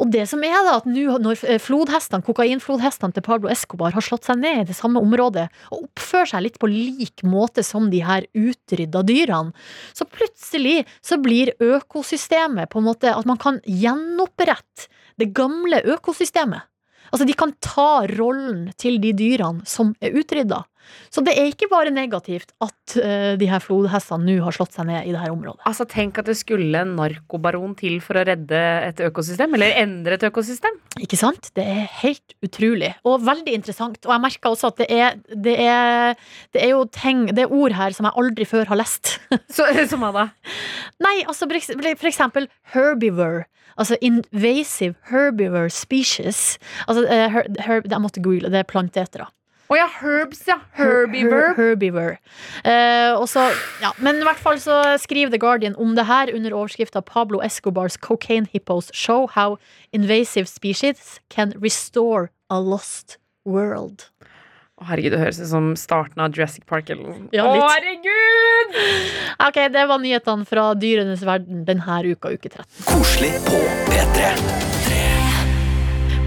Og det som er da, at nå når eh, flodhestene, kokainflodhestene til Pablo Escobar har slått seg ned i det samme området og oppfører seg litt på lik måte som de her utrydda dyrene, så plutselig så blir økosystemet på en måte at man kan gjenopprette det gamle økosystemet. Altså, de kan ta rollen til de dyrene som er utrydda. Så det er ikke bare negativt at uh, de her flodhestene nå har slått seg ned i det her området. Altså, Tenk at det skulle en narkobaron til for å redde et økosystem, eller endre et økosystem. Ikke sant? Det er helt utrolig, og veldig interessant. Og jeg merker også at det er, det er, det er jo ting, det er ord her som jeg aldri før har lest. Så, som hva da? Nei, altså for eksempel herbivore. Altså invasive herbivore species. Altså, eh, her, herb, jeg måtte google, det er planteetere. Å ja, herbs, ja. Herbivore. Her- herbivore. Eh, også, ja, men i hvert fall så skriver The Guardian om det her under overskrifta Pablo Escobars cocaine hippos show how invasive species can restore a lost world. Herregud, det høres ut som starten av Jurassic Park eller. Ja, Å, litt. herregud! Ok, det var nyhetene fra dyrenes verden denne uka, uke 13. Koselig på P3.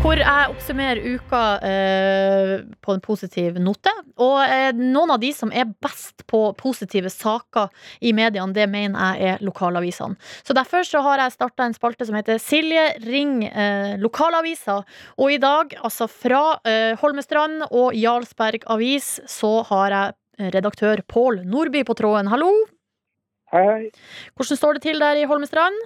Hvor jeg oppsummerer uka eh, på en positiv note. Og eh, noen av de som er best på positive saker i mediene, det mener jeg er lokalavisene. Så derfor så har jeg starta en spalte som heter Silje ring eh, lokalavisa. Og i dag, altså fra eh, Holmestrand og Jarlsberg avis, så har jeg eh, redaktør Pål Nordby på tråden. Hallo! Hei, hei. Hvordan står det til der i Holmestrand?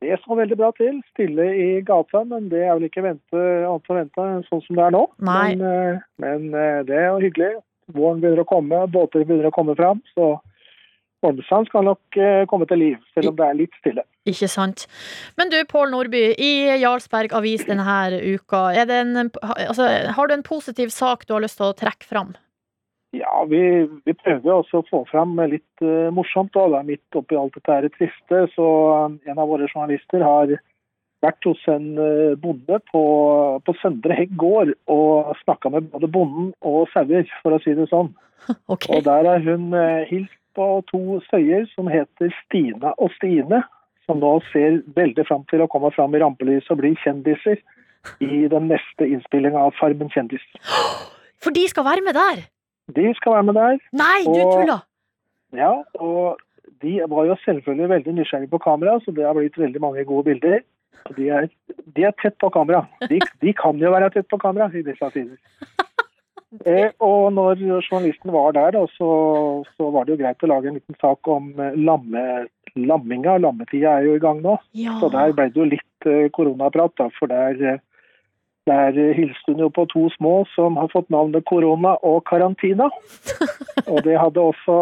Det står veldig bra til. Stille i gata, men det er vel ikke vente, annet enn sånn som det er nå. Nei. Men, eh, men eh, det er jo hyggelig. Våren begynner å komme, båter begynner å komme fram. Så Holmestrand skal nok eh, komme til liv, selv om det er litt stille. Ikke sant. Men du, Pål Nordby, i Jarlsberg avis denne uka, er det en, altså, har du en positiv sak du har lyst til å trekke fram? Ja, vi, vi prøver også å få fram litt uh, morsomt. Da. Det er midt oppi alt dette her triste. Så eh, en av våre journalister har vært hos en uh, bonde på, på Søndre Hegg gård og snakka med både bonden og sauer, for å si det sånn. Okay. Og der har hun uh, hilst på to søyer som heter Stina og Stine, som nå ser veldig fram til å komme fram i rampelyset og bli kjendiser i den neste innspillinga av Farmen kjendis. For de skal være med der! De skal være med der. Nei, du tuller! Ja, og de var jo selvfølgelig veldig nysgjerrige på kamera, så det har blitt veldig mange gode bilder. Og de er, de er tett på kamera. De, de kan jo være tett på kamera i disse tider. Eh, og når journalisten var der, da, så, så var det jo greit å lage en liten sak om eh, lamme, lamminga. Lammetida er jo i gang nå. Ja. Så der ble det jo litt eh, koronaprat, da, for der, eh, der eh, hilste hun jo på to små som har fått navnet Korona og Karantina. Og det hadde også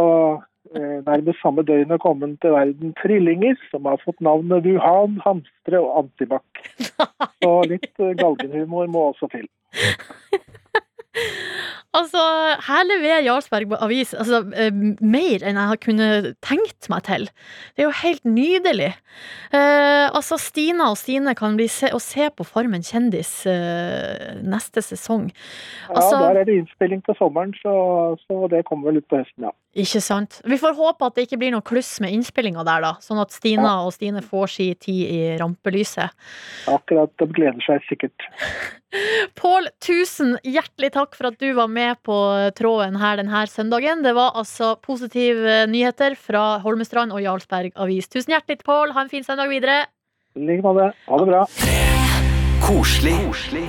eh, nærmest samme døgnet kommet til verden trillinger, som har fått navnet Wuhan, Hamstre og Antibac. Så litt eh, galgenhumor må også til. Altså, her leverer Jarlsberg avis altså, eh, mer enn jeg har kunnet tenkt meg til. Det er jo helt nydelig. Eh, altså, Stina og Stine kan bli se, se på Farmen kjendis eh, neste sesong. Ja, Altså- Der er det innspilling til sommeren, så, så det kommer vel ut på høsten, ja. Ikke sant. Vi får håpe at det ikke blir noe kluss med innspillinga der, da. Sånn at Stina og Stine får si tid i rampelyset. Akkurat, de gleder seg sikkert. Pål, tusen hjertelig takk for at du var med på tråden her denne søndagen. Det var altså positive nyheter fra Holmestrand og Jarlsberg Avis. Tusen hjertelig, Pål. Ha en fin søndag videre. I like måte. Ha det bra. Koselig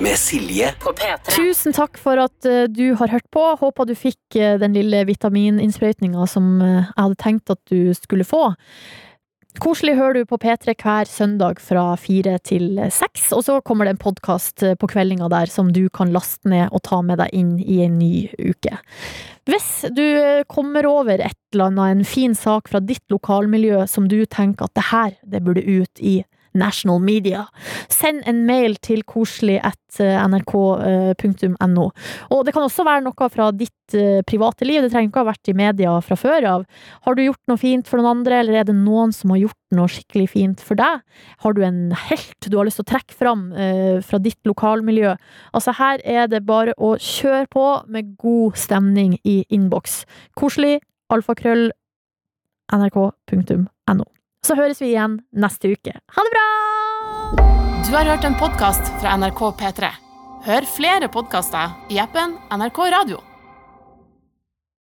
med Silje På P3. Tusen takk for at eh, du har hørt på. Håper du fikk eh, den lille vitamininnsprøytninga som eh, jeg hadde tenkt at du skulle få. Koselig hører du på P3 hver søndag fra fire til seks, og så kommer det en podkast på kveldinga der som du kan laste ned og ta med deg inn i en ny uke. Hvis du kommer over et eller annet, en fin sak fra ditt lokalmiljø som du tenker at det her, det burde ut i National Media. Send en mail til koselig at nrk.no. Og det kan også være noe fra ditt eh, private liv, det trenger ikke ha vært i media fra før av. Har du gjort noe fint for noen andre, eller er det noen som har gjort noe skikkelig fint for deg? Har du en helt du har lyst til å trekke fram eh, fra ditt lokalmiljø? Altså, her er det bare å kjøre på med god stemning i innboks. Koselig, alfakrøll, nrk.no. Så høres vi igjen neste uke. Ha det bra! Du har hørt en podkast fra NRK P3. Hør flere podkaster i appen NRK Radio.